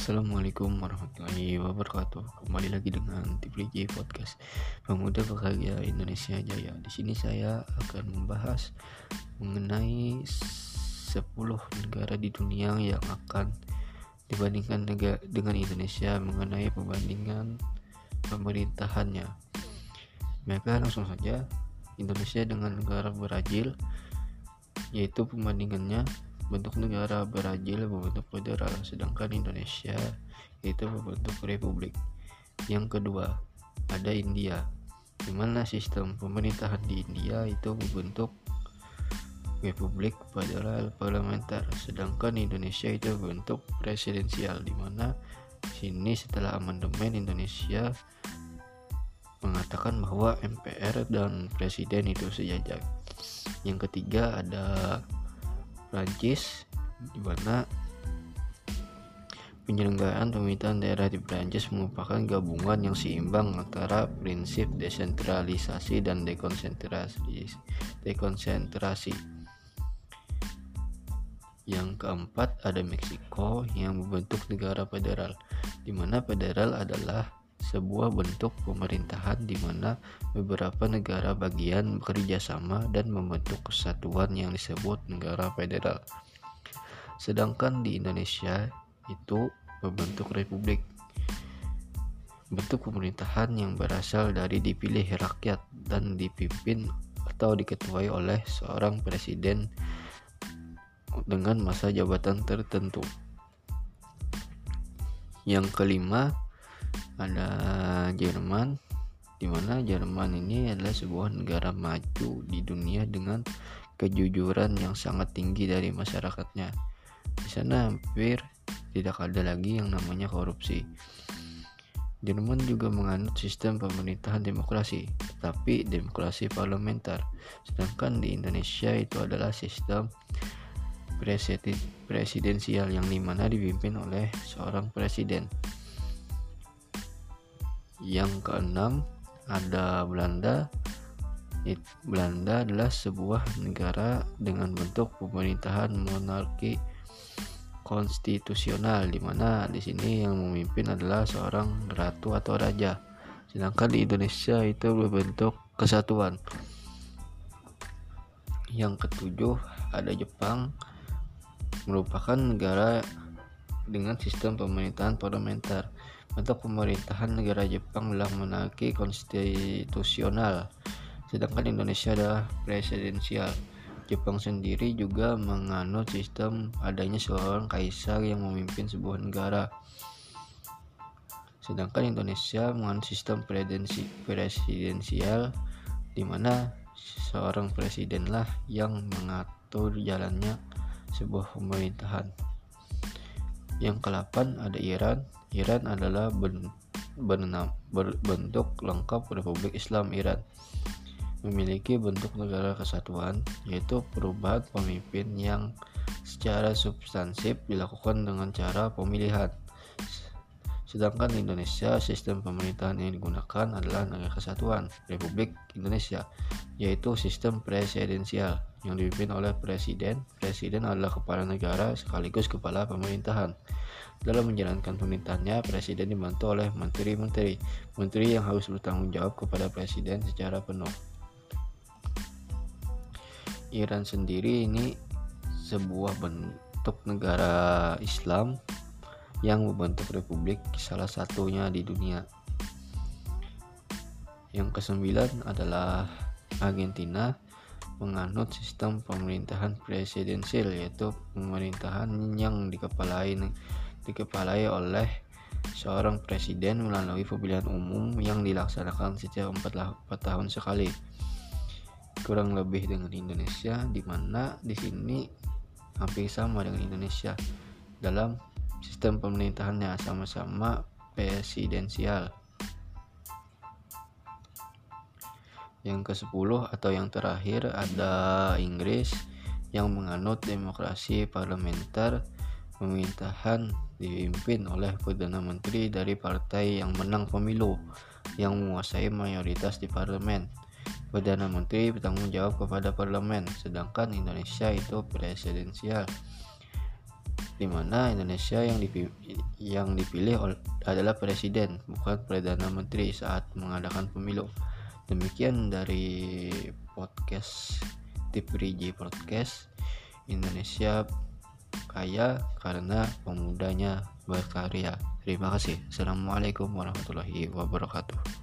Assalamualaikum warahmatullahi wabarakatuh. Kembali lagi dengan TPJ Podcast Pemuda Bahagia Indonesia Jaya. Di sini saya akan membahas mengenai 10 negara di dunia yang akan dibandingkan dengan Indonesia mengenai perbandingan pemerintahannya. Maka langsung saja Indonesia dengan negara Brazil yaitu perbandingannya bentuk negara Brazil berbentuk federal sedangkan Indonesia itu berbentuk republik. Yang kedua ada India di mana sistem pemerintahan di India itu berbentuk republik federal parlementer sedangkan Indonesia itu berbentuk presidensial di mana sini setelah amandemen Indonesia mengatakan bahwa MPR dan presiden itu sejajar. Yang ketiga ada Prancis di mana penyelenggaraan pemerintahan daerah di Prancis merupakan gabungan yang seimbang antara prinsip desentralisasi dan dekonsentrasi. dekonsentrasi. Yang keempat ada Meksiko yang membentuk negara federal, di mana federal adalah sebuah bentuk pemerintahan di mana beberapa negara bagian bekerja sama dan membentuk kesatuan yang disebut negara federal. Sedangkan di Indonesia itu membentuk republik. Bentuk pemerintahan yang berasal dari dipilih rakyat dan dipimpin atau diketuai oleh seorang presiden dengan masa jabatan tertentu. Yang kelima, ada Jerman di mana Jerman ini adalah sebuah negara maju di dunia dengan kejujuran yang sangat tinggi dari masyarakatnya. Di sana hampir tidak ada lagi yang namanya korupsi. Jerman juga menganut sistem pemerintahan demokrasi, tetapi demokrasi parlementer. Sedangkan di Indonesia itu adalah sistem presidensial yang di mana dipimpin oleh seorang presiden. Yang keenam ada Belanda. Belanda adalah sebuah negara dengan bentuk pemerintahan monarki konstitusional di mana di sini yang memimpin adalah seorang ratu atau raja. Sedangkan di Indonesia itu berbentuk kesatuan. Yang ketujuh ada Jepang merupakan negara dengan sistem pemerintahan parlementer Bentuk pemerintahan negara Jepang adalah monarki konstitusional, sedangkan Indonesia adalah presidensial. Jepang sendiri juga menganut sistem adanya seorang kaisar yang memimpin sebuah negara. Sedangkan Indonesia menganut sistem presidensial di mana seorang presidenlah yang mengatur jalannya sebuah pemerintahan. Yang ke-8 ada Iran. Iran adalah ben, benam, bentuk lengkap Republik Islam Iran. Memiliki bentuk negara kesatuan yaitu perubahan pemimpin yang secara substansif dilakukan dengan cara pemilihan sedangkan di Indonesia sistem pemerintahan yang digunakan adalah negara kesatuan Republik Indonesia yaitu sistem presidensial yang dipimpin oleh presiden presiden adalah kepala negara sekaligus kepala pemerintahan dalam menjalankan pemerintahannya, Presiden dibantu oleh menteri-menteri, menteri yang harus bertanggung jawab kepada Presiden secara penuh. Iran sendiri ini sebuah bentuk negara Islam yang membentuk republik salah satunya di dunia. Yang kesembilan adalah Argentina menganut sistem pemerintahan presidensial yaitu pemerintahan yang dikepalai dikepalai oleh seorang presiden melalui pemilihan umum yang dilaksanakan setiap 4, 4 tahun sekali. Kurang lebih dengan Indonesia di mana di sini hampir sama dengan Indonesia dalam sistem pemerintahannya sama-sama presidensial. Yang ke-10 atau yang terakhir ada Inggris yang menganut demokrasi parlementer pemerintahan dipimpin oleh Perdana Menteri dari partai yang menang pemilu yang menguasai mayoritas di parlemen. Perdana Menteri bertanggung jawab kepada parlemen, sedangkan Indonesia itu presidensial. Di mana Indonesia yang dipilih, yang dipilih adalah presiden bukan perdana menteri saat mengadakan pemilu. Demikian dari podcast Tipriji Podcast Indonesia kaya karena pemudanya berkarya. Terima kasih. Assalamualaikum warahmatullahi wabarakatuh.